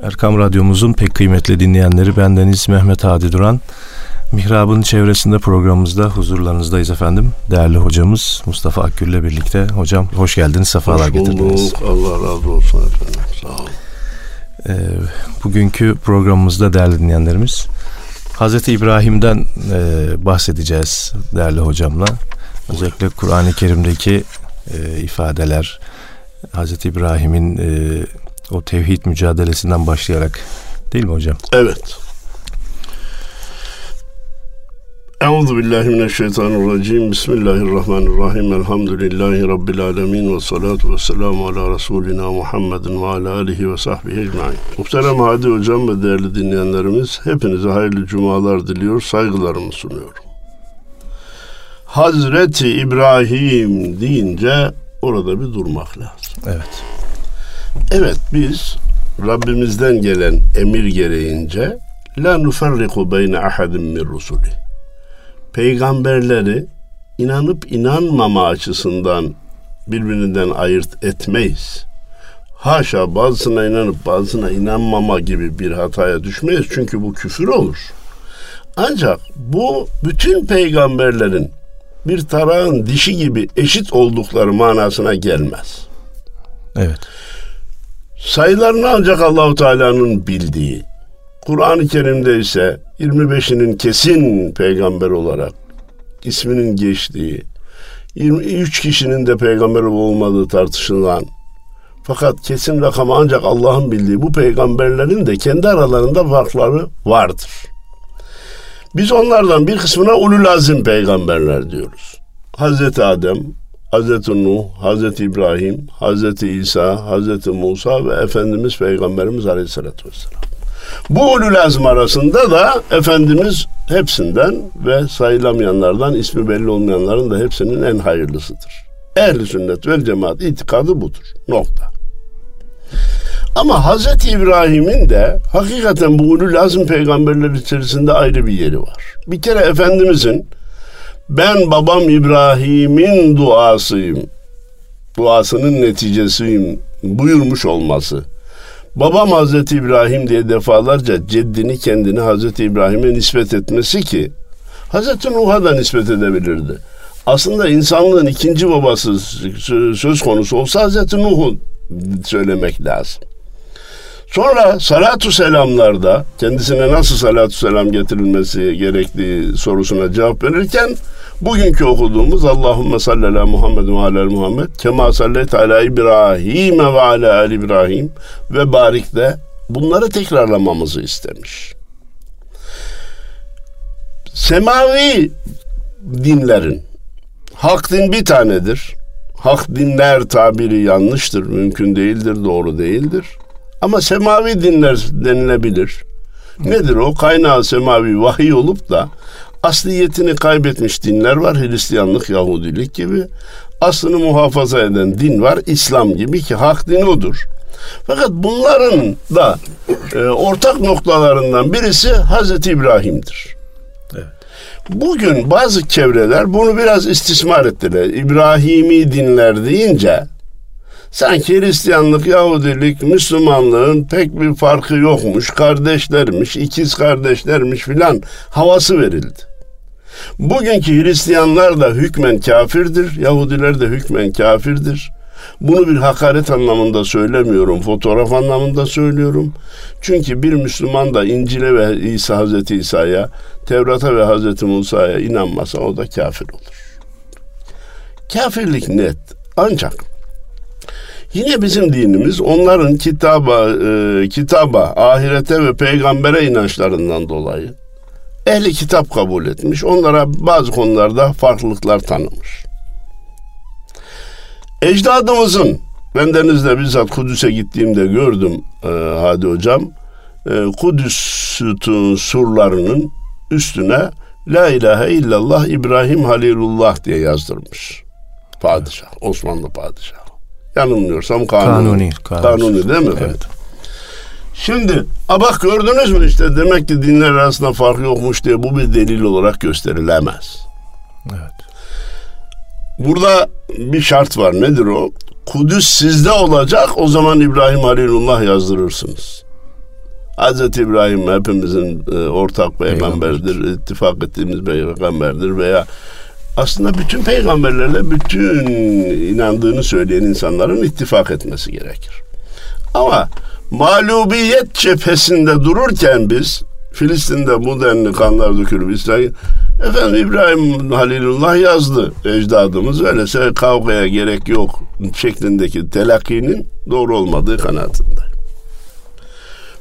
Erkam Radyomuzun pek kıymetli dinleyenleri bendeniz Mehmet Hadi Duran. Mihrab'ın çevresinde programımızda huzurlarınızdayız efendim. Değerli hocamız Mustafa Akgül ile birlikte. Hocam hoş geldiniz, sefalar hoş getirdiniz. Allah razı olsun efendim. Sağ olun. Ee, bugünkü programımızda değerli dinleyenlerimiz Hazreti İbrahim'den e, bahsedeceğiz değerli hocamla. Özellikle Kur'an-ı Kerim'deki e, ifadeler, Hazreti İbrahim'in e, o tevhid mücadelesinden başlayarak değil mi hocam? Evet. Euzu billahi mineşşeytanirracim. Bismillahirrahmanirrahim. Elhamdülillahi rabbil alamin ve salatu vesselamu ala resulina Muhammedin ve ala alihi ve sahbihi ecmaîn. Muhterem Hadi hocam ve değerli dinleyenlerimiz hepinize hayırlı cumalar diliyor, saygılarımı sunuyorum. Hazreti İbrahim deyince orada bir durmak lazım. Evet. Evet biz Rabbimizden gelen emir gereğince la nufarriku beyne ahadin min rusuli. Peygamberleri inanıp inanmama açısından birbirinden ayırt etmeyiz. Haşa bazısına inanıp bazısına inanmama gibi bir hataya düşmeyiz çünkü bu küfür olur. Ancak bu bütün peygamberlerin bir tarağın dişi gibi eşit oldukları manasına gelmez. Evet. Sayılarını ancak Allahu Teala'nın bildiği. Kur'an-ı Kerim'de ise 25'inin kesin peygamber olarak isminin geçtiği, 23 kişinin de peygamber olmadığı tartışılan fakat kesin rakamı ancak Allah'ın bildiği bu peygamberlerin de kendi aralarında farkları vardır. Biz onlardan bir kısmına ulul azim peygamberler diyoruz. Hazreti Adem, Hazreti Nuh, Hazreti İbrahim, Hazreti İsa, Hazreti Musa ve Efendimiz Peygamberimiz Aleyhisselatü Vesselam. Bu ulul azm arasında da Efendimiz hepsinden ve sayılamayanlardan ismi belli olmayanların da hepsinin en hayırlısıdır. Ehli sünnet vel cemaat itikadı budur. Nokta. Ama Hazreti İbrahim'in de hakikaten bu ulul azm peygamberler içerisinde ayrı bir yeri var. Bir kere Efendimizin ben babam İbrahim'in duasıyım, duasının neticesiyim buyurmuş olması. Babam Hazreti İbrahim diye defalarca ceddini kendini Hazreti İbrahim'e nispet etmesi ki Hazreti Nuh'a da nispet edebilirdi. Aslında insanlığın ikinci babası söz konusu olsa Hazreti Nuh'u söylemek lazım. Sonra salatu selamlarda kendisine nasıl salatu selam getirilmesi gerektiği sorusuna cevap verirken bugünkü okuduğumuz Allahümme salli ala Muhammed ve ala Muhammed kema sallet ala İbrahim ve ala ali İbrahim ve barik de bunları tekrarlamamızı istemiş. Semavi dinlerin hak din bir tanedir. Hak dinler tabiri yanlıştır, mümkün değildir, doğru değildir. Ama semavi dinler denilebilir. Nedir o? Kaynağı semavi vahiy olup da asliyetini kaybetmiş dinler var. Hristiyanlık, Yahudilik gibi. Aslını muhafaza eden din var. İslam gibi ki hak din odur. Fakat bunların da e, ortak noktalarından birisi Hazreti İbrahim'dir. Bugün bazı çevreler bunu biraz istismar ettiler. İbrahimi dinler deyince Sanki Hristiyanlık, Yahudilik, Müslümanlığın pek bir farkı yokmuş, kardeşlermiş, ikiz kardeşlermiş filan havası verildi. Bugünkü Hristiyanlar da hükmen kafirdir, Yahudiler de hükmen kafirdir. Bunu bir hakaret anlamında söylemiyorum, fotoğraf anlamında söylüyorum. Çünkü bir Müslüman da İncil'e ve İsa Hazreti İsa'ya, Tevrat'a ve Hazreti Musa'ya inanmasa o da kafir olur. Kafirlik net. Ancak Yine bizim dinimiz onların kitaba, e, kitaba, ahirete ve peygambere inançlarından dolayı ehli kitap kabul etmiş. Onlara bazı konularda farklılıklar tanımış. Ecdadımızın, ben denizde bizzat Kudüs'e gittiğimde gördüm e, Hadi Hocam, e, Kudüs surlarının üstüne La ilahe illallah İbrahim Halilullah diye yazdırmış. Padişah, Osmanlı padişah. Yanılmıyorsam kanuni. Kanuni, kanuni değil mi efendim? Evet. Şimdi a bak gördünüz mü işte demek ki dinler arasında fark yokmuş diye bu bir delil olarak gösterilemez. Evet. Burada bir şart var nedir o? Kudüs sizde olacak o zaman İbrahim Halilullah yazdırırsınız. Hazreti İbrahim hepimizin e, ortak peygamberdir, ittifak ettiğimiz peygamberdir veya aslında bütün peygamberlerle bütün inandığını söyleyen insanların ittifak etmesi gerekir. Ama mağlubiyet cephesinde dururken biz Filistin'de bu denli kanlar dökülüp İsrail efendim İbrahim Halilullah yazdı ecdadımız öyleyse kavgaya gerek yok şeklindeki telakkinin doğru olmadığı kanaatinde.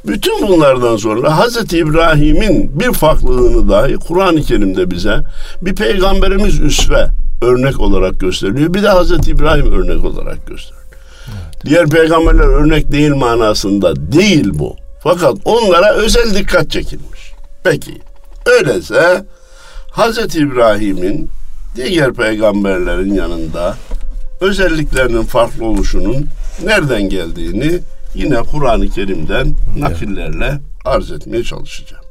Bütün bunlardan sonra Hazreti İbrahim'in bir farklılığını dahi Kur'an-ı Kerim'de bize bir peygamberimiz üsve örnek olarak gösteriliyor. Bir de Hazreti İbrahim örnek olarak gösteriliyor. Evet. Diğer peygamberler örnek değil manasında değil bu. Fakat onlara özel dikkat çekilmiş. Peki öyleyse Hazreti İbrahim'in diğer peygamberlerin yanında özelliklerinin farklı oluşunun nereden geldiğini yine Kur'an-ı Kerim'den nakillerle arz etmeye çalışacağım.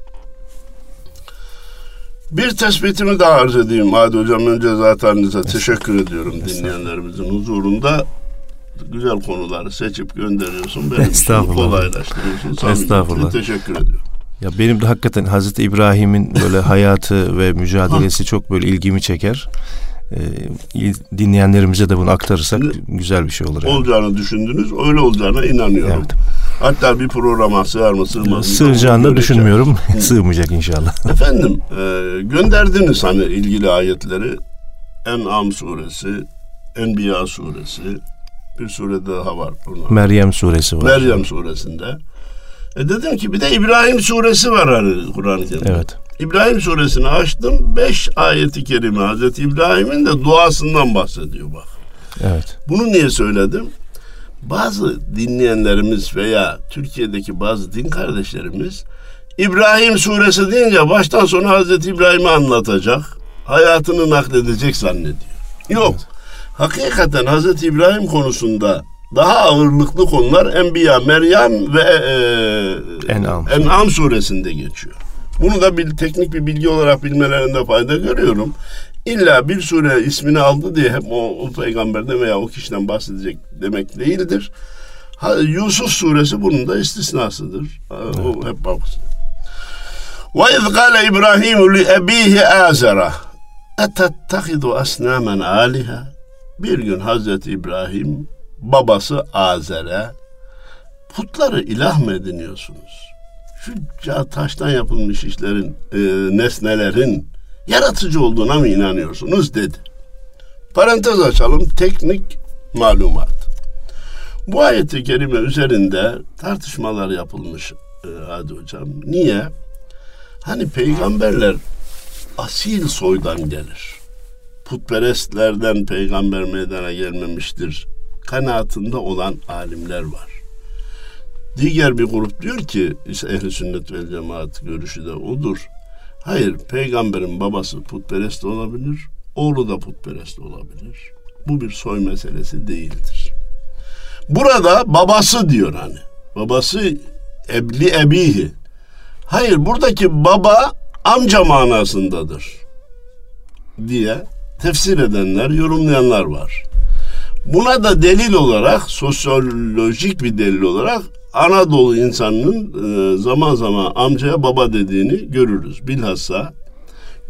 Bir tespitimi daha arz edeyim Adi Hocam. Önce zaten size teşekkür ediyorum dinleyenlerimizin huzurunda. Güzel konuları seçip gönderiyorsun. Benim için kolaylaştırıyorsun. Estağfurullah. Teşekkür ediyorum. Ya benim de hakikaten Hazreti İbrahim'in böyle hayatı ve mücadelesi çok böyle ilgimi çeker e, dinleyenlerimize de bunu aktarırsak güzel bir şey olur. Yani. Olacağını düşündünüz, öyle olacağına inanıyorum. Evet. Hatta bir programa sığar mı sığmaz mı? Sığacağını da düşünmüyorum. Sığmayacak inşallah. Efendim e, gönderdiniz hani ilgili ayetleri. En'am suresi, Enbiya suresi, bir sure daha var. Bunlar. Meryem suresi var. Meryem suresinde. E dedim ki bir de İbrahim suresi var hani Kur'an-ı Kerim'de. Evet. İbrahim suresini açtım. Beş ayeti kerime Hazreti İbrahim'in de duasından bahsediyor bak. Evet. Bunu niye söyledim? Bazı dinleyenlerimiz veya Türkiye'deki bazı din kardeşlerimiz İbrahim suresi deyince baştan sona Hazreti İbrahim'i anlatacak, hayatını nakledecek zannediyor. Yok. Evet. Hakikaten Hazreti İbrahim konusunda daha ağırlıklı konular Enbiya, Meryem ve e, En'am. En'am suresinde geçiyor. Bunu da bir teknik bir bilgi olarak bilmelerinde fayda görüyorum. İlla bir sure ismini aldı diye hep o, o peygamberden veya o kişiden bahsedecek demek değildir. Ha, Yusuf suresi bunun da istisnasıdır. Evet. O hep baksın. Ve iz kâle İbrahim li ebihi azera etettehidu asnamen aliha bir gün Hazreti İbrahim babası Azer'e putları ilah mı ediniyorsunuz? Şu taştan yapılmış işlerin, e, nesnelerin yaratıcı olduğuna mı inanıyorsunuz dedi. Parantez açalım teknik malumat. Bu ayeti kerime üzerinde tartışmalar yapılmış e, hadi hocam. Niye? Hani peygamberler asil soydan gelir. Putperestlerden peygamber meydana gelmemiştir. Kanaatında olan alimler var. Diğer bir grup diyor ki işte ehli sünnet ve cemaat görüşü de odur. Hayır peygamberin babası putperest olabilir, oğlu da putperest olabilir. Bu bir soy meselesi değildir. Burada babası diyor hani. Babası ebli ebihi. Hayır buradaki baba amca manasındadır diye tefsir edenler, yorumlayanlar var. Buna da delil olarak, sosyolojik bir delil olarak Anadolu insanının e, zaman zaman amcaya baba dediğini görürüz. Bilhassa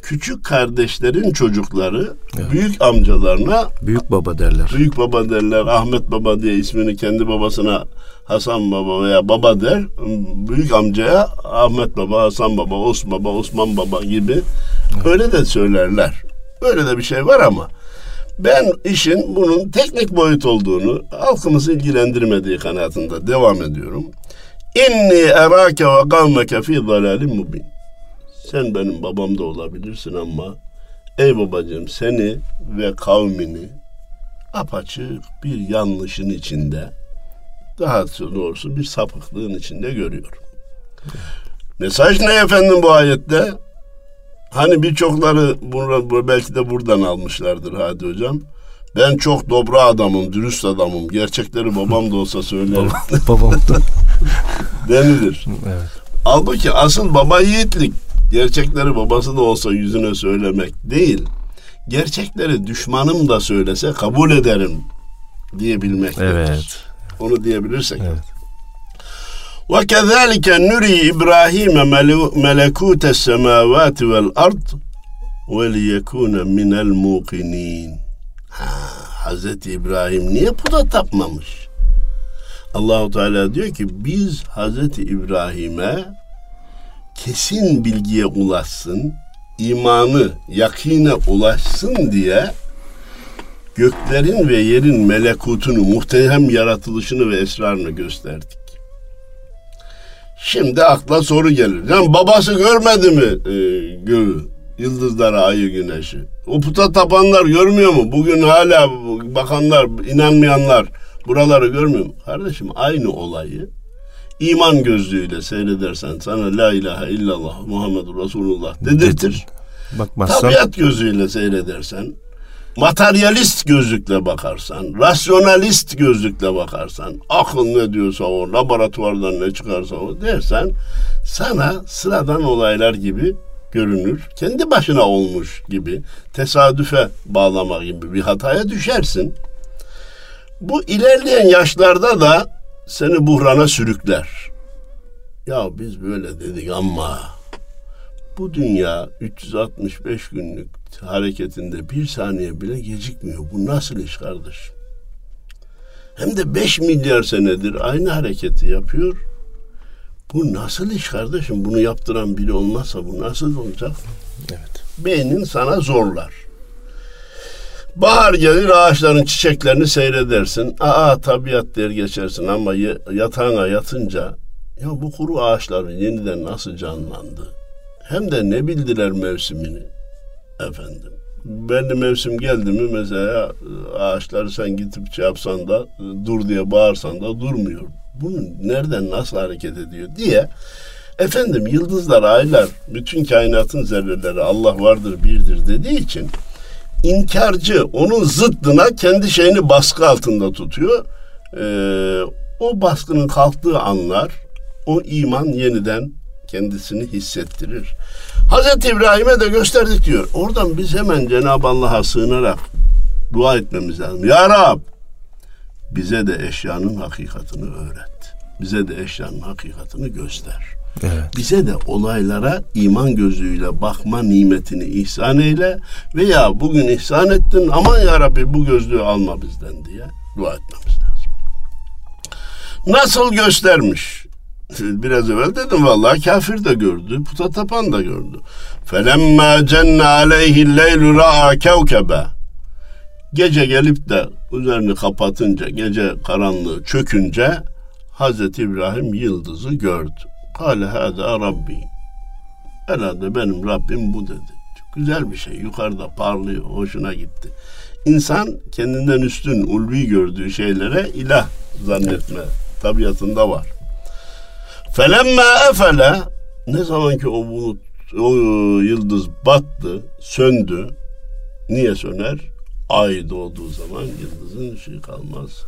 küçük kardeşlerin çocukları evet. büyük amcalarına büyük baba derler. Büyük baba derler. Ahmet baba diye ismini kendi babasına Hasan baba veya baba der. Büyük amcaya Ahmet baba, Hasan baba, Osman baba, Osman baba gibi evet. öyle de söylerler. Böyle de bir şey var ama ben işin bunun teknik boyut olduğunu halkımızı ilgilendirmediği kanaatinde devam ediyorum. İnni erake ve kavmeke fi zalalim mubin. Sen benim babam da olabilirsin ama ey babacığım seni ve kavmini apaçık bir yanlışın içinde daha doğrusu bir sapıklığın içinde görüyorum. Mesaj ne efendim bu ayette? Hani birçokları bunu belki de buradan almışlardır Hadi Hocam. Ben çok dobra adamım, dürüst adamım. Gerçekleri babam da olsa söylerim. babam da. Denilir. Evet. Halbuki asıl baba yiğitlik. Gerçekleri babası da olsa yüzüne söylemek değil. Gerçekleri düşmanım da söylese kabul ederim diyebilmek. Evet. Onu diyebilirsek. Evet. İbrahim melekutes semavati vel ard ve liyekune minel muqinin. Ha, Hazreti İbrahim niye puta tapmamış? Allahu Teala diyor ki biz Hazreti İbrahim'e kesin bilgiye ulaşsın, imanı yakine ulaşsın diye göklerin ve yerin melekutunu, muhteşem yaratılışını ve esrarını gösterdik. Şimdi akla soru gelir. Yani babası görmedi mi e, göğü, yıldızları, ayı, güneşi? O puta tapanlar görmüyor mu? Bugün hala bakanlar, inanmayanlar buraları görmüyor mu? Kardeşim aynı olayı iman gözlüğüyle seyredersen sana la ilahe illallah Muhammedur Resulullah dedirtir. Bakmazsan... Tabiat gözüyle seyredersen materyalist gözlükle bakarsan, rasyonalist gözlükle bakarsan, akıl ne diyorsa o, laboratuvardan ne çıkarsa o dersen, sana sıradan olaylar gibi görünür. Kendi başına olmuş gibi, tesadüfe bağlama gibi bir hataya düşersin. Bu ilerleyen yaşlarda da seni buhrana sürükler. Ya biz böyle dedik ama bu dünya 365 günlük hareketinde bir saniye bile gecikmiyor. Bu nasıl iş kardeş? Hem de 5 milyar senedir aynı hareketi yapıyor. Bu nasıl iş kardeşim? Bunu yaptıran biri olmazsa bu nasıl olacak? Evet. Beynin sana zorlar. Bahar gelir ağaçların çiçeklerini seyredersin. Aa tabiat der geçersin ama yatağına yatınca ya bu kuru ağaçların yeniden nasıl canlandı? Hem de ne bildiler mevsimini efendim. Belli mevsim geldi mi mesela ağaçları sen gidip şey yapsan da dur diye bağırsan da durmuyor. Bunu nereden nasıl hareket ediyor diye efendim yıldızlar, aylar, bütün kainatın zerreleri Allah vardır, birdir dediği için inkarcı onun zıddına kendi şeyini baskı altında tutuyor. Ee, o baskının kalktığı anlar o iman yeniden kendisini hissettirir. Hazreti İbrahim'e de gösterdik diyor. Oradan biz hemen Cenab-ı Allah'a sığınarak dua etmemiz lazım. Ya Rab bize de eşyanın hakikatini öğret. Bize de eşyanın hakikatini göster. Evet. Bize de olaylara iman gözüyle bakma nimetini ihsan eyle veya bugün ihsan ettin aman ya Rabbi bu gözlüğü alma bizden diye dua etmemiz lazım. Nasıl göstermiş? Biraz evvel dedim vallahi kafir de gördü, puta tapan da gördü. Felemma cenne aleyhi leylu ra'a kevkebe. Gece gelip de üzerini kapatınca, gece karanlığı çökünce Hazreti İbrahim yıldızı gördü. Kale hâdâ Rabbi. Herhalde benim Rabbim bu dedi. Çok güzel bir şey. Yukarıda parlıyor. Hoşuna gitti. İnsan kendinden üstün, ulvi gördüğü şeylere ilah zannetme tabiatında var. Felemme efele ne zaman ki o bulut, o yıldız battı, söndü. Niye söner? Ay doğduğu zaman yıldızın ışığı kalmaz.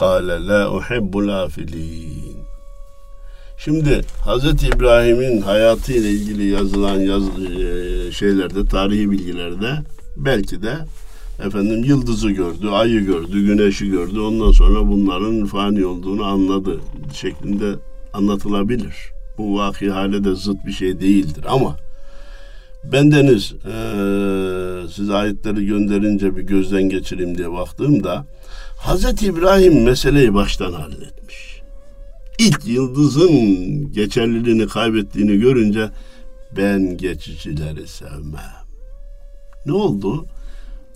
Kale la uhibbul afilin. Şimdi Hz. İbrahim'in hayatı ile ilgili yazılan yaz, e, şeylerde, tarihi bilgilerde belki de efendim yıldızı gördü, ayı gördü, güneşi gördü. Ondan sonra bunların fani olduğunu anladı şeklinde anlatılabilir. Bu vaki hale de zıt bir şey değildir ama bendeniz e, size ayetleri gönderince bir gözden geçireyim diye baktığımda Hz. İbrahim meseleyi baştan halletmiş. İlk yıldızın geçerliliğini kaybettiğini görünce ben geçicileri sevmem. Ne oldu?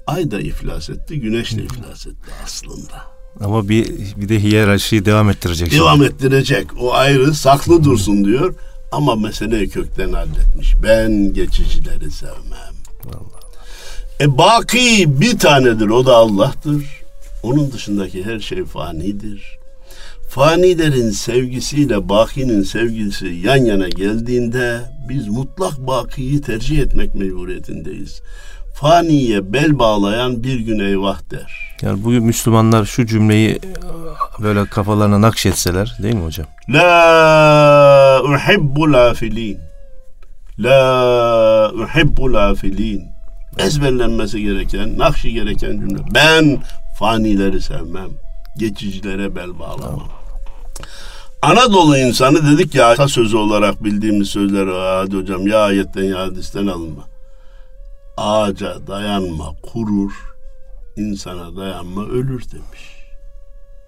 Ay da iflas etti, güneş de iflas etti aslında. Ama bir bir de hiyerarşiyi devam ettirecek. Devam şimdi. ettirecek. O ayrı saklı dursun diyor. Ama meseleyi kökten halletmiş. Ben geçicileri sevmem. Allah. E baki bir tanedir. O da Allah'tır. Onun dışındaki her şey fanidir. Fanilerin sevgisiyle bakinin sevgisi yan yana geldiğinde biz mutlak bakiyi tercih etmek mecburiyetindeyiz faniye bel bağlayan bir gün eyvah der. Yani bugün Müslümanlar şu cümleyi böyle kafalarına nakşetseler değil mi hocam? La uhibbu lafilin. La uhibbu lafilin. Ezberlenmesi gereken, nakşi gereken cümle. Ben fanileri sevmem. Geçicilere bel bağlamam. Anadolu insanı dedik ya sözü olarak bildiğimiz sözler hadi hocam ya ayetten ya hadisten alınma. Ağaca dayanma kurur, insana dayanma ölür demiş.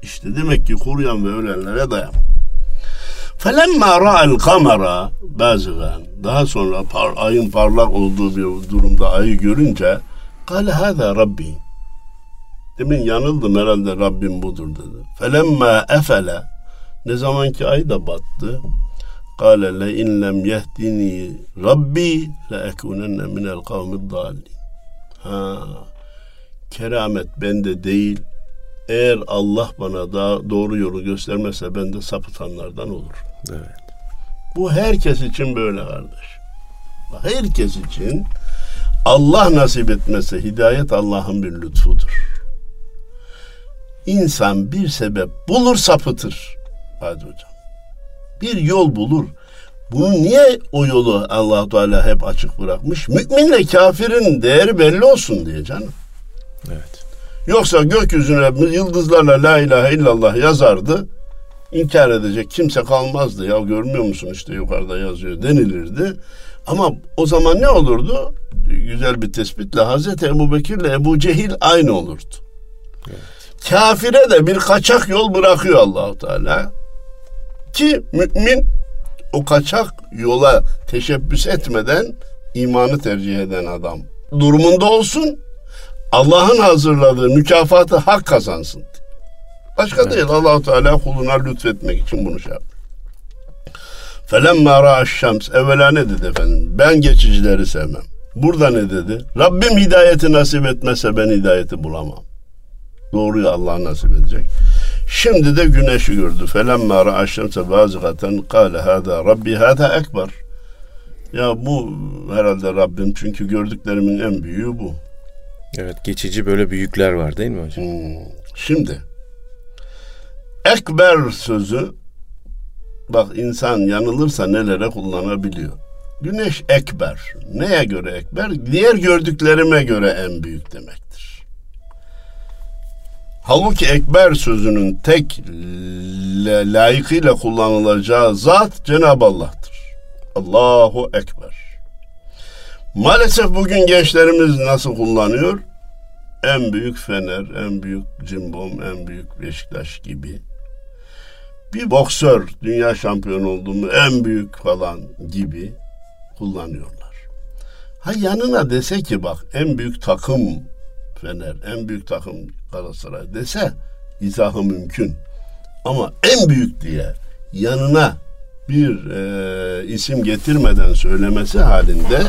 İşte demek ki kuruyan ve ölenlere dayan. Felemma ra'al kamera bazigan daha sonra par, ayın parlak olduğu bir durumda ayı görünce kale hâzâ rabbi demin yanıldım herhalde Rabbim budur dedi. Felemma efele ne zaman ki ay da battı kâle le in lem yehdini rabbi le ekunenne minel kavmid dâlin ha keramet bende değil eğer Allah bana da doğru yolu göstermezse ben de sapıtanlardan olur. Evet. Bu herkes için böyle kardeş. Herkes için Allah nasip etmese hidayet Allah'ın bir lütfudur. İnsan bir sebep bulur sapıtır. Hadi hocam. Bir yol bulur. Bunu niye o yolu allah Teala hep açık bırakmış? Müminle kafirin değeri belli olsun diye canım. Evet. Yoksa gökyüzüne yıldızlarla la ilahe illallah yazardı. İnkar edecek kimse kalmazdı. Ya görmüyor musun işte yukarıda yazıyor denilirdi. Ama o zaman ne olurdu? Güzel bir tespitle Hazreti Ebu Bekir'le Ebu Cehil aynı olurdu. Evet. Kafire de bir kaçak yol bırakıyor Allahu Teala. Ki mümin o kaçak yola teşebbüs etmeden imanı tercih eden adam durumunda olsun. Allah'ın hazırladığı mükafatı hak kazansın. Başka evet. değil allah Teala kuluna lütfetmek için bunu şey yapıyor. Felemma ra'aş şems. Evvela ne dedi efendim? Ben geçicileri sevmem. Burada ne dedi? Rabbim hidayeti nasip etmezse ben hidayeti bulamam. Doğruyu Allah nasip edecek. Şimdi de güneşi gördü. Felemma ra'aş şemse vazikaten kâle hâdâ rabbi hâdâ ekber. Ya bu herhalde Rabbim çünkü gördüklerimin en büyüğü bu. Evet geçici böyle büyükler var değil mi hocam? Hmm. Şimdi ekber sözü bak insan yanılırsa nelere kullanabiliyor. Güneş ekber. Neye göre ekber? Diğer gördüklerime göre en büyük demektir. Halbuki ekber sözünün tek layıkıyla kullanılacağı zat Cenab-ı Allah'tır. Allahu Ekber. Maalesef bugün gençlerimiz nasıl kullanıyor? En büyük Fener, en büyük Cimbom, en büyük Beşiktaş gibi. Bir boksör dünya şampiyonu olduğumu en büyük falan gibi kullanıyorlar. Ha yanına dese ki bak en büyük takım Fener, en büyük takım Galatasaray dese izahı mümkün. Ama en büyük diye yanına bir e, isim getirmeden söylemesi halinde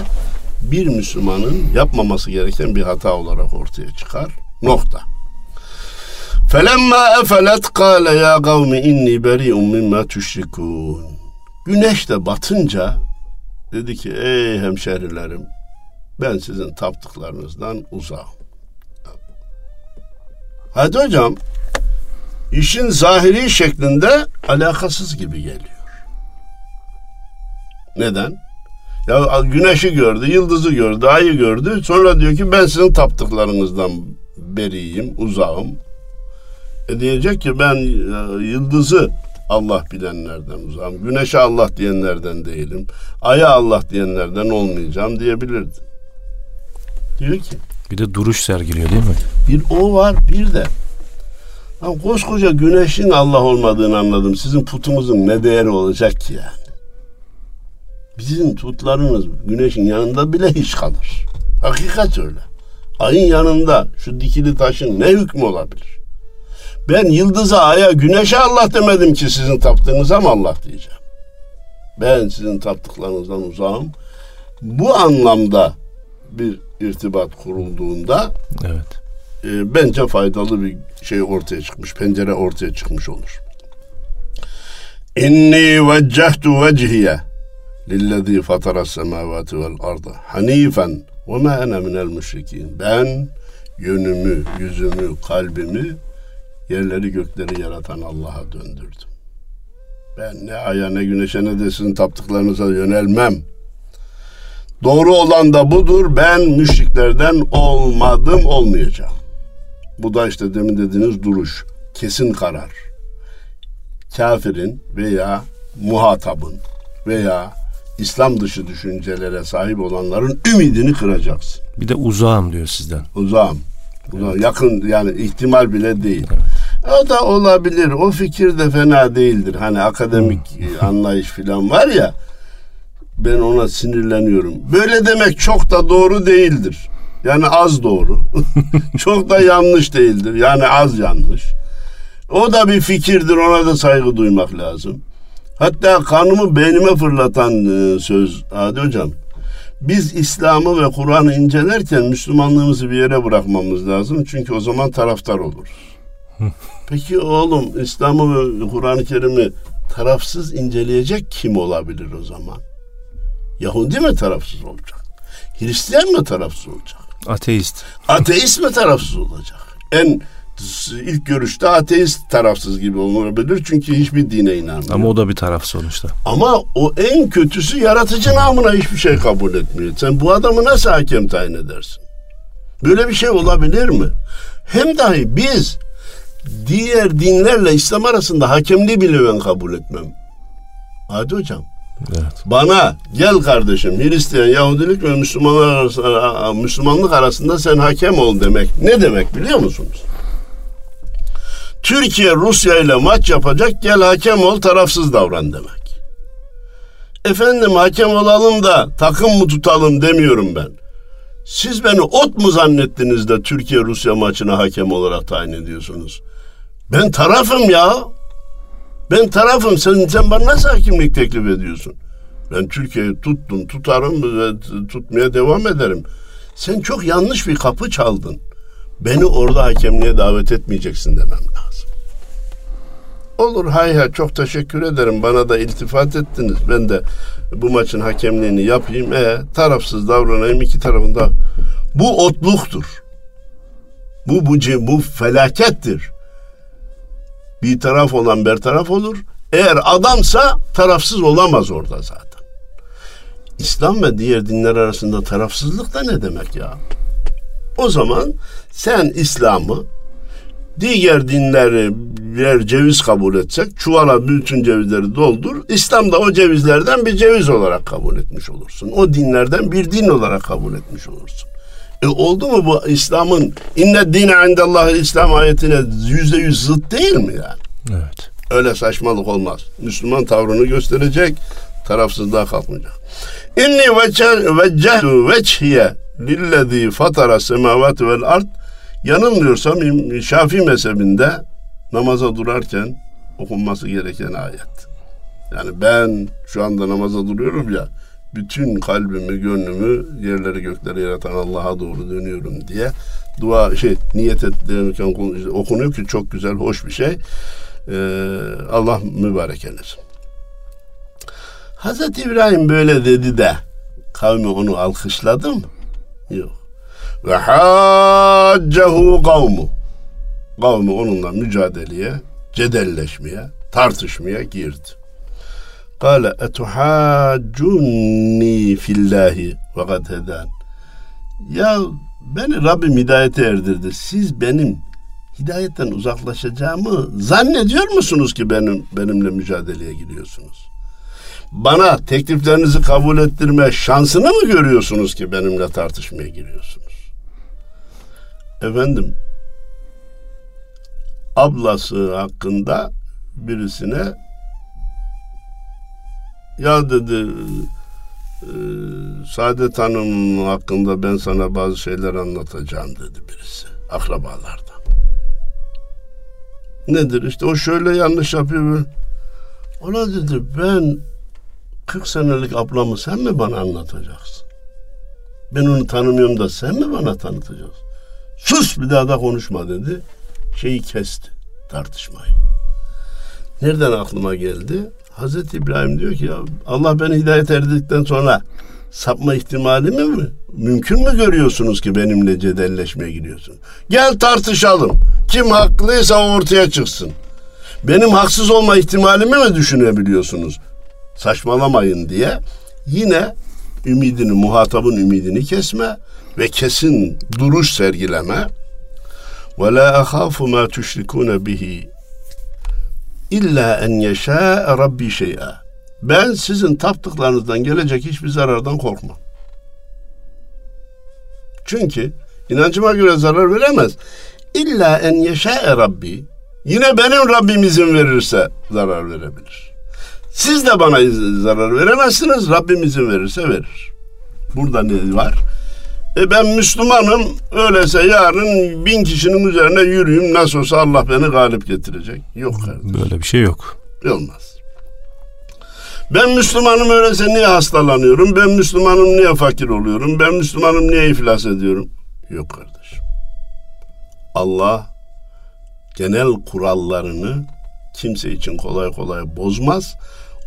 bir Müslümanın yapmaması gereken bir hata olarak ortaya çıkar. Nokta. Felemma efelet kâle ya kavmi inni beri'un mimma tüşrikûn. Güneş de batınca dedi ki ey hemşerilerim ben sizin taptıklarınızdan uzağım. Hadi hocam işin zahiri şeklinde alakasız gibi geliyor. Neden? Ya güneşi gördü, yıldızı gördü, ayı gördü. Sonra diyor ki ben sizin taptıklarınızdan beriyim, uzağım. E diyecek ki ben e, yıldızı Allah bilenlerden uzağım. Güneşe Allah diyenlerden değilim. Aya Allah diyenlerden olmayacağım diyebilirdi. Diyor ki. Bir de duruş sergiliyor değil mi? Bir o var bir de. Ya koskoca güneşin Allah olmadığını anladım. Sizin putumuzun ne değeri olacak ki yani? Bizim tutlarımız güneşin yanında bile hiç kalır. Hakikat öyle. Ayın yanında şu dikili taşın ne hükmü olabilir? Ben yıldıza, aya, güneşe Allah demedim ki sizin taptığınıza mı Allah diyeceğim. Ben sizin taptıklarınızdan uzağım. Bu anlamda bir irtibat kurulduğunda evet. e, bence faydalı bir şey ortaya çıkmış, pencere ortaya çıkmış olur. İnni veccehtu vecihiye lillezî fatara semâvâti vel arda hanifen ve mâ ene minel müşrikîn. Ben yönümü, yüzümü, kalbimi yerleri gökleri yaratan Allah'a döndürdüm. Ben ne aya ne güneşe ne de sizin taptıklarınıza yönelmem. Doğru olan da budur. Ben müşriklerden olmadım, olmayacağım. Bu da işte demin dediğiniz duruş. Kesin karar. kafirin veya muhatabın veya İslam dışı düşüncelere sahip olanların ümidini kıracaksın. Bir de uzağım diyor sizden. Uzağım. Uzağım. Evet. Yakın yani ihtimal bile değil. Evet. O da olabilir. O fikir de fena değildir. Hani akademik hmm. anlayış falan var ya ben ona sinirleniyorum. Böyle demek çok da doğru değildir. Yani az doğru. çok da yanlış değildir. Yani az yanlış. O da bir fikirdir. Ona da saygı duymak lazım. Hatta kanımı beynime fırlatan e, söz Adi Hocam. Biz İslam'ı ve Kur'an'ı incelerken Müslümanlığımızı bir yere bırakmamız lazım. Çünkü o zaman taraftar oluruz. Peki oğlum İslam'ı ve Kur'an-ı Kerim'i tarafsız inceleyecek kim olabilir o zaman? Yahudi mi tarafsız olacak? Hristiyan mı tarafsız olacak? Ateist. Ateist mi tarafsız olacak? En ilk görüşte ateist tarafsız gibi olabilir çünkü hiçbir dine inanmıyor. Ama o da bir taraf sonuçta. Ama o en kötüsü yaratıcı namına hiçbir şey kabul etmiyor. Sen bu adamı nasıl hakem tayin edersin? Böyle bir şey olabilir mi? Hem dahi biz diğer dinlerle İslam arasında hakemliği bile ben kabul etmem. Hadi hocam. Evet. Bana gel kardeşim Hristiyan, Yahudilik ve Müslümanlar arasında, Müslümanlık arasında sen hakem ol demek. Ne demek biliyor musunuz? Türkiye Rusya ile maç yapacak gel hakem ol tarafsız davran demek. Efendim hakem olalım da takım mı tutalım demiyorum ben. Siz beni ot mu zannettiniz de Türkiye Rusya maçına hakem olarak tayin ediyorsunuz? Ben tarafım ya. Ben tarafım. Sen, sen bana nasıl hakimlik teklif ediyorsun? Ben Türkiye'yi tuttum, tutarım ve tutmaya devam ederim. Sen çok yanlış bir kapı çaldın. Beni orada hakemliğe davet etmeyeceksin demem lazım. Olur hay hay çok teşekkür ederim. Bana da iltifat ettiniz. Ben de bu maçın hakemliğini yapayım. E, tarafsız davranayım iki tarafında. Bu otluktur. Bu bu bu felakettir. Bir taraf olan bir taraf olur. Eğer adamsa tarafsız olamaz orada zaten. İslam ve diğer dinler arasında tarafsızlık da ne demek ya? O zaman sen İslam'ı diğer dinleri birer ceviz kabul etsek çuvala bütün cevizleri doldur. İslam da o cevizlerden bir ceviz olarak kabul etmiş olursun. O dinlerden bir din olarak kabul etmiş olursun. E oldu mu bu İslam'ın inne dine indallah İslam ayetine yüzde yüz zıt değil mi yani? Evet. Öyle saçmalık olmaz. Müslüman tavrını gösterecek, tarafsızlığa kalkmayacak. İnni veccehtu veçhiye lillezî fatara semavati vel ard yanılmıyorsam Şafii mezhebinde namaza durarken okunması gereken ayet. Yani ben şu anda namaza duruyorum ya bütün kalbimi, gönlümü yerleri gökleri yaratan Allah'a doğru dönüyorum diye dua şey niyet ederken okunuyor ki çok güzel, hoş bir şey. Ee, Allah mübarek eylesin. Hazreti İbrahim böyle dedi de kavmi onu alkışladı mı? Yok. Ve haccehu kavmu. Kavmi onunla mücadeleye, cedelleşmeye, tartışmaya girdi. Kale etuhaccunni fillahi ve kad heden. Ya beni Rabbim hidayete erdirdi. Siz benim hidayetten uzaklaşacağımı zannediyor musunuz ki benim benimle mücadeleye giriyorsunuz? Bana tekliflerinizi kabul ettirme şansını mı görüyorsunuz ki benimle tartışmaya giriyorsunuz? Efendim ablası hakkında birisine ya dedi e, Saadet Hanım hakkında ben sana bazı şeyler anlatacağım dedi birisi akrabalardan. Nedir işte o şöyle yanlış yapıyor. Ona dedi ben 40 senelik ablamı sen mi bana anlatacaksın? Ben onu tanımıyorum da sen mi bana tanıtacaksın? Sus bir daha da konuşma dedi. Şeyi kesti tartışmayı. Nereden aklıma geldi? Hazreti İbrahim diyor ki ya Allah beni hidayet erdikten sonra sapma ihtimali mi? Mümkün mü görüyorsunuz ki benimle cedelleşmeye gidiyorsun? Gel tartışalım. Kim haklıysa ortaya çıksın. Benim haksız olma ihtimalimi mi düşünebiliyorsunuz? Saçmalamayın diye yine ümidini, muhatabın ümidini kesme ve kesin duruş sergileme. Ve la ahafu ma tuşrikune illa en yeşâ rabbi şey'a. Ben sizin taptıklarınızdan gelecek hiçbir zarardan korkmam. Çünkü inancıma göre zarar veremez. İlla en yeşâ rabbi. Yine benim Rabbim izin verirse zarar verebilir. Siz de bana zarar veremezsiniz. Rabbim izin verirse verir. Burada ne var? E ben Müslümanım. Öyleyse yarın bin kişinin üzerine yürüyeyim. Nasıl olsa Allah beni galip getirecek. Yok kardeşim. Böyle bir şey yok. Olmaz. Ben Müslümanım öyleyse niye hastalanıyorum? Ben Müslümanım niye fakir oluyorum? Ben Müslümanım niye iflas ediyorum? Yok kardeşim. Allah genel kurallarını kimse için kolay kolay bozmaz.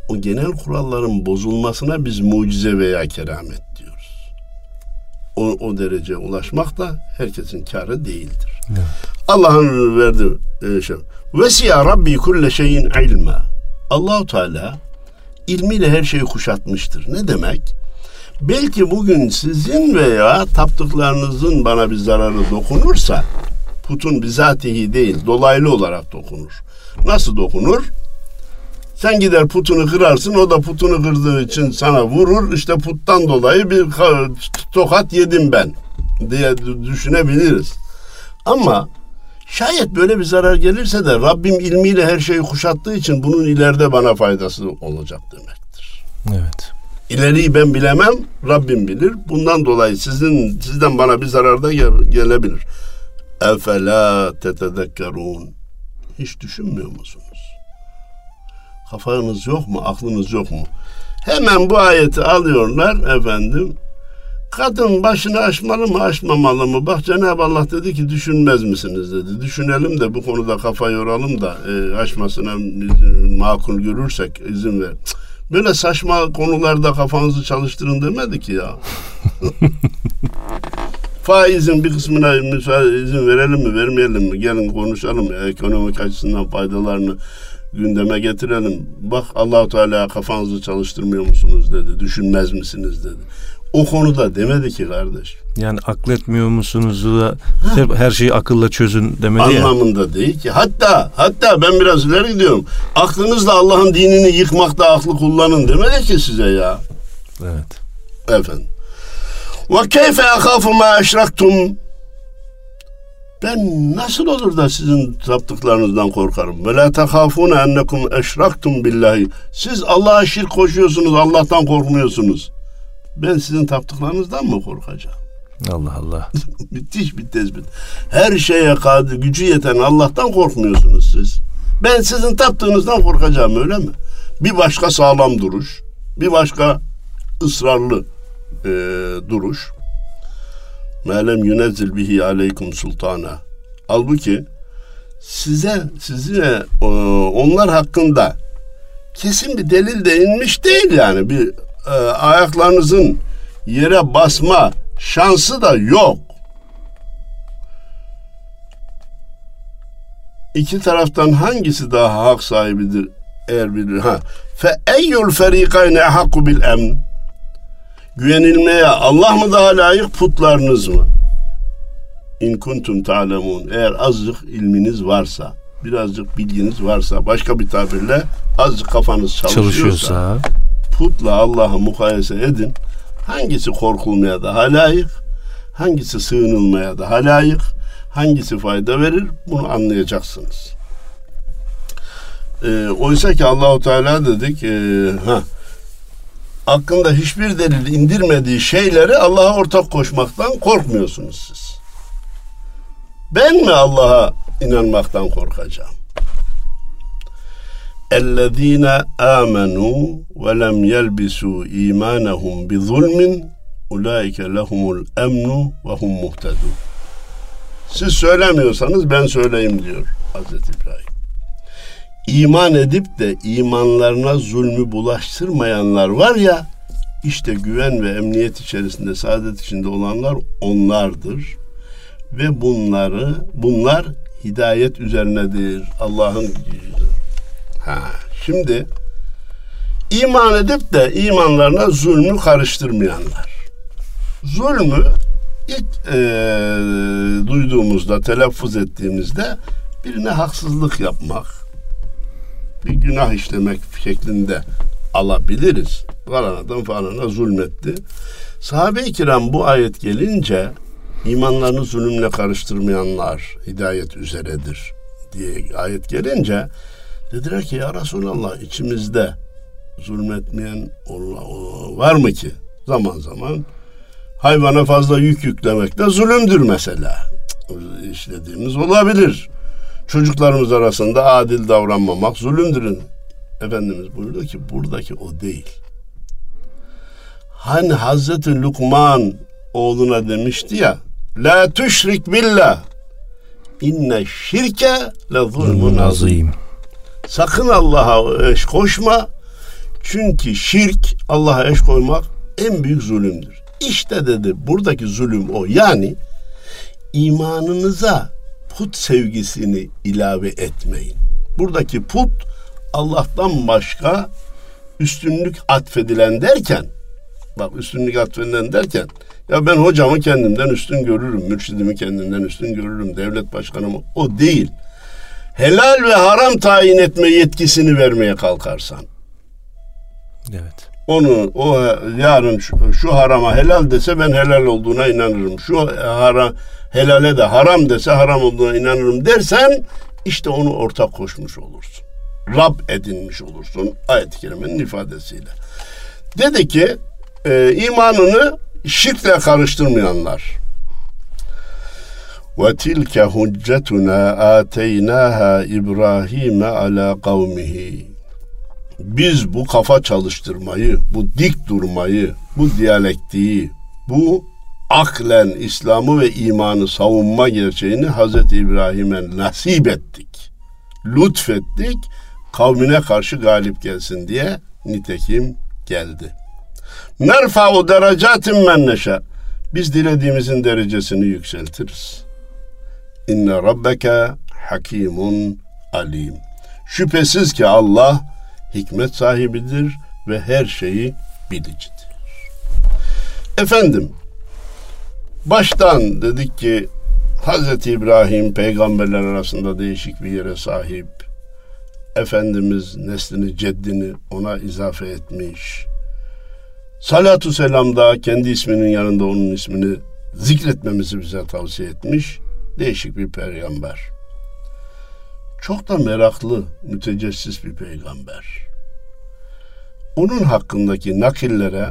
O genel kuralların bozulmasına biz mucize veya keramet diyoruz. O, o dereceye ulaşmak da herkesin karı değildir. Evet. Allah'ın verdiği e, şey. Vesiya Rabbi kulle şeyin ilma. Allahu Teala ilmiyle her şeyi kuşatmıştır. Ne demek? Belki bugün sizin veya taptıklarınızın bana bir zararı dokunursa putun bizatihi değil dolaylı olarak dokunur. Nasıl dokunur? Sen gider putunu kırarsın o da putunu kırdığı için sana vurur işte puttan dolayı bir tokat yedim ben diye düşünebiliriz. Ama şayet böyle bir zarar gelirse de Rabbim ilmiyle her şeyi kuşattığı için bunun ileride bana faydası olacak demektir. Evet. İleriyi ben bilemem, Rabbim bilir. Bundan dolayı sizin sizden bana bir zarar da gelebilir. Efela tetedekkerun. Hiç düşünmüyor musunuz? Kafanız yok mu? Aklınız yok mu? Hemen bu ayeti alıyorlar efendim. Kadın başını açmalı mı açmamalı mı? Bak Cenab-ı Allah dedi ki düşünmez misiniz dedi. Düşünelim de bu konuda kafa yoralım da e, açmasına makul görürsek izin ver. Böyle saçma konularda kafanızı çalıştırın demedi ki ya. Faizin bir kısmına izin verelim mi vermeyelim mi? Gelin konuşalım ya ekonomik açısından faydalarını gündeme getirelim. Bak Allahu Teala kafanızı çalıştırmıyor musunuz dedi. Düşünmez misiniz dedi. O konuda demedi ki kardeş. Yani akletmiyor musunuz da her şeyi akılla çözün demedi Anlamında ya. Anlamında değil ki. Hatta hatta ben biraz ileri gidiyorum. Aklınızla Allah'ın dinini yıkmakta aklı kullanın demedi ki size ya. Evet. Efendim. Ve keyfe akhafu ma eşraktum ben nasıl olur da sizin taptıklarınızdan korkarım? Ve la tehafune ennekum eşraktum billahi. Siz Allah'a şirk koşuyorsunuz, Allah'tan korkmuyorsunuz. Ben sizin taptıklarınızdan mı korkacağım? Allah Allah. Müthiş bir tespit. Her şeye kadir, gücü yeten Allah'tan korkmuyorsunuz siz. Ben sizin taptığınızdan korkacağım öyle mi? Bir başka sağlam duruş, bir başka ısrarlı e, duruş. Melem yünezzil bihi aleykum sultana. Halbuki size size e, onlar hakkında kesin bir delil de inmiş değil yani bir e, ayaklarınızın yere basma şansı da yok. İki taraftan hangisi daha hak sahibidir eğer bilir ha fe eyyul ferikayne hakku bil emn güvenilmeye Allah mı daha layık putlarınız mı? İn kuntum ta'lemun. Eğer azıcık ilminiz varsa, birazcık bilginiz varsa, başka bir tabirle azıcık kafanız çalışıyorsa, çalışıyorsa putla Allah'ı mukayese edin. Hangisi korkulmaya daha layık? Hangisi sığınılmaya daha layık? Hangisi fayda verir? Bunu anlayacaksınız. E, oysa ki Allahu Teala dedik, e, ha hakkında hiçbir delil indirmediği şeyleri Allah'a ortak koşmaktan korkmuyorsunuz siz. Ben mi Allah'a inanmaktan korkacağım? اَلَّذ۪ينَ آمَنُوا وَلَمْ يَلْبِسُوا اِيمَانَهُمْ بِظُلْمٍ اُولَٰئِكَ لَهُمُ الْاَمْنُ وَهُمْ مُهْتَدُونَ Siz söylemiyorsanız ben söyleyeyim diyor Hazreti İbrahim iman edip de imanlarına zulmü bulaştırmayanlar var ya işte güven ve emniyet içerisinde saadet içinde olanlar onlardır ve bunları bunlar hidayet üzerinedir Allah'ın. Ha şimdi iman edip de imanlarına zulmü karıştırmayanlar. Zulmü ilk e, duyduğumuzda, telaffuz ettiğimizde birine haksızlık yapmak, bir günah işlemek şeklinde alabiliriz. Falan adam falana zulmetti. Sahabe-i kiram bu ayet gelince imanlarını zulümle karıştırmayanlar hidayet üzeredir diye ayet gelince dediler ki ya Resulallah içimizde zulmetmeyen var mı ki? Zaman zaman hayvana fazla yük yüklemek de zulümdür mesela. İşlediğimiz olabilir. Çocuklarımız arasında adil davranmamak zulümdür. Efendimiz buyurdu ki buradaki o değil. Hani Hazreti Lukman oğluna demişti ya La tüşrik billah inne şirke le zulmun azim. Sakın Allah'a eş koşma. Çünkü şirk Allah'a eş koymak en büyük zulümdür. İşte dedi buradaki zulüm o. Yani imanınıza put sevgisini ilave etmeyin. Buradaki put Allah'tan başka üstünlük atfedilen derken bak üstünlük atfedilen derken ya ben hocamı kendimden üstün görürüm, mürşidimi kendimden üstün görürüm, devlet başkanımı o değil. Helal ve haram tayin etme yetkisini vermeye kalkarsan. Evet. Onu o yarın şu, şu harama helal dese ben helal olduğuna inanırım. Şu haram helale de haram dese haram olduğuna inanırım dersen işte onu ortak koşmuş olursun. Rab edinmiş olursun ayet-i kerimenin ifadesiyle. Dedi ki e, imanını şirkle karıştırmayanlar. Ve tilke huccetuna ateynaha İbrahim'e ala kavmihi. Biz bu kafa çalıştırmayı, bu dik durmayı, bu diyalektiği, bu aklen İslam'ı ve imanı savunma gerçeğini Hazreti İbrahim'e nasip ettik. Lütfettik, kavmine karşı galip gelsin diye nitekim geldi. Nerfa'u derecatin men neşe. Biz dilediğimizin derecesini yükseltiriz. İnne rabbeke hakimun alim. Şüphesiz ki Allah hikmet sahibidir ve her şeyi bilicidir. Efendim, baştan dedik ki Hz. İbrahim peygamberler arasında değişik bir yere sahip. Efendimiz neslini, ceddini ona izafe etmiş. Salatu selam da kendi isminin yanında onun ismini zikretmemizi bize tavsiye etmiş. Değişik bir peygamber. Çok da meraklı, mütecessis bir peygamber. Onun hakkındaki nakillere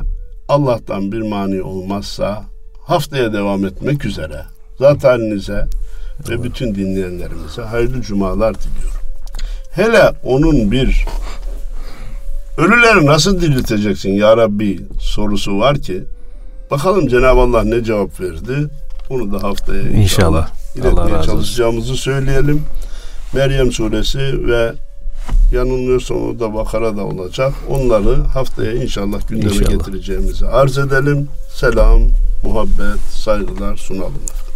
Allah'tan bir mani olmazsa haftaya devam etmek üzere zat halinize ve bütün dinleyenlerimize hayırlı cumalar diliyorum. Hele onun bir ölüleri nasıl dirilteceksin ya Rabbi sorusu var ki bakalım Cenab-ı Allah ne cevap verdi. Onu da haftaya inşallah, İnşallah. Allah iletmeye razı olsun. çalışacağımızı söyleyelim. Meryem suresi ve yanılmıyorsam o da Bakara da olacak. Onları haftaya inşallah gündeme İnşallah. getireceğimizi arz edelim. Selam, muhabbet, saygılar sunalım.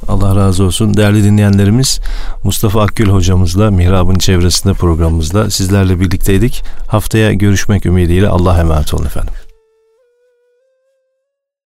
Allah razı olsun. Değerli dinleyenlerimiz Mustafa Akgül hocamızla Mihrab'ın çevresinde programımızda sizlerle birlikteydik. Haftaya görüşmek ümidiyle Allah'a emanet olun efendim.